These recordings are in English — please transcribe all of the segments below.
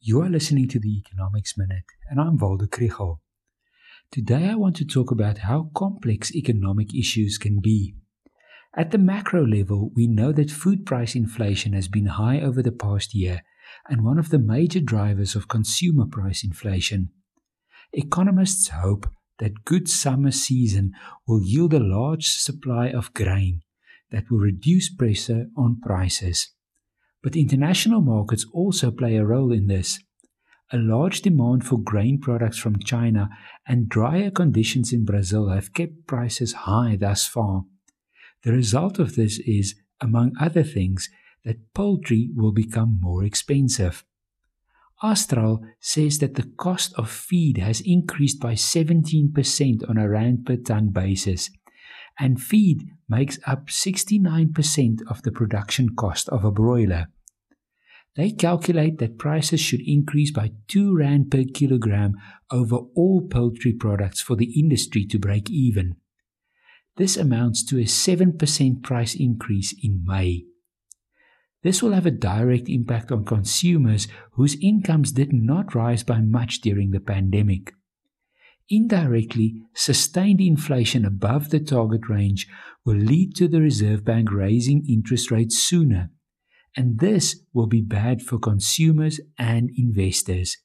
You are listening to the Economics Minute, and I'm Waldo Krugell. Today I want to talk about how complex economic issues can be. At the macro level, we know that food price inflation has been high over the past year and one of the major drivers of consumer price inflation. Economists hope that good summer season will yield a large supply of grain that will reduce pressure on prices. But international markets also play a role in this. A large demand for grain products from China and drier conditions in Brazil have kept prices high thus far. The result of this is, among other things, that poultry will become more expensive. Astral says that the cost of feed has increased by 17% on a rand per ton basis, and feed makes up 69% of the production cost of a broiler. They calculate that prices should increase by 2 rand per kilogram over all poultry products for the industry to break even. This amounts to a 7% price increase in May. This will have a direct impact on consumers whose incomes did not rise by much during the pandemic. Indirectly, sustained inflation above the target range will lead to the Reserve Bank raising interest rates sooner, and this will be bad for consumers and investors.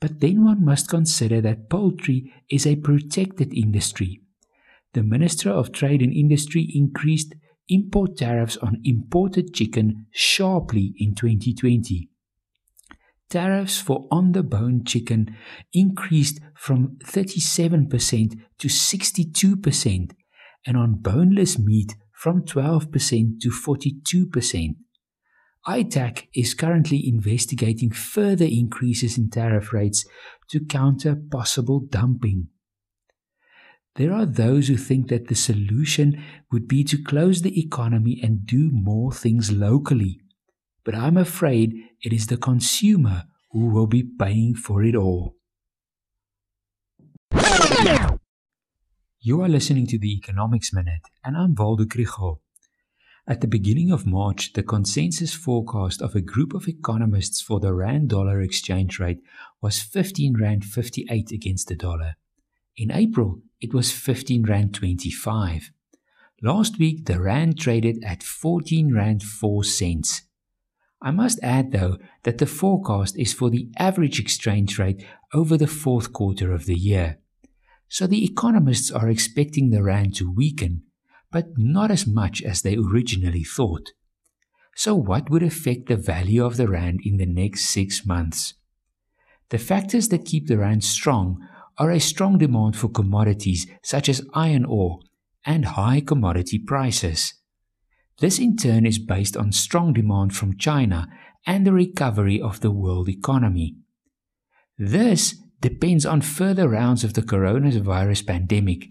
But then one must consider that poultry is a protected industry. The Minister of Trade and Industry increased import tariffs on imported chicken sharply in 2020 tariffs for on the bone chicken increased from 37% to 62%, and on boneless meat from 12% to 42%. ITAC is currently investigating further increases in tariff rates to counter possible dumping. There are those who think that the solution would be to close the economy and do more things locally but I'm afraid it is the consumer who will be paying for it all. You are listening to the Economics Minute, and I'm Waldo Krugell. At the beginning of March, the consensus forecast of a group of economists for the rand dollar exchange rate was 15 rand 58 against the dollar. In April, it was 15 rand 25. Last week, the rand traded at 14 rand 4 cents. I must add, though, that the forecast is for the average exchange rate over the fourth quarter of the year. So the economists are expecting the rand to weaken, but not as much as they originally thought. So, what would affect the value of the rand in the next six months? The factors that keep the rand strong are a strong demand for commodities such as iron ore and high commodity prices. This in turn is based on strong demand from China and the recovery of the world economy. This depends on further rounds of the coronavirus pandemic,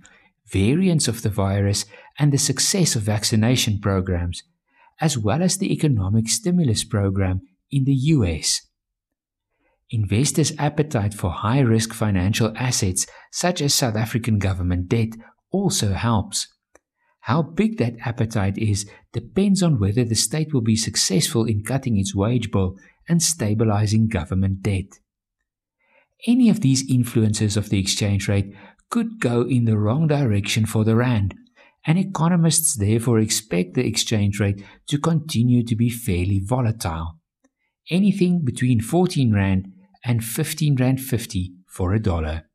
variants of the virus, and the success of vaccination programs, as well as the economic stimulus program in the US. Investors' appetite for high risk financial assets, such as South African government debt, also helps. How big that appetite is depends on whether the state will be successful in cutting its wage bill and stabilizing government debt. Any of these influences of the exchange rate could go in the wrong direction for the rand, and economists therefore expect the exchange rate to continue to be fairly volatile. Anything between 14 rand and 15 rand 50 for a dollar.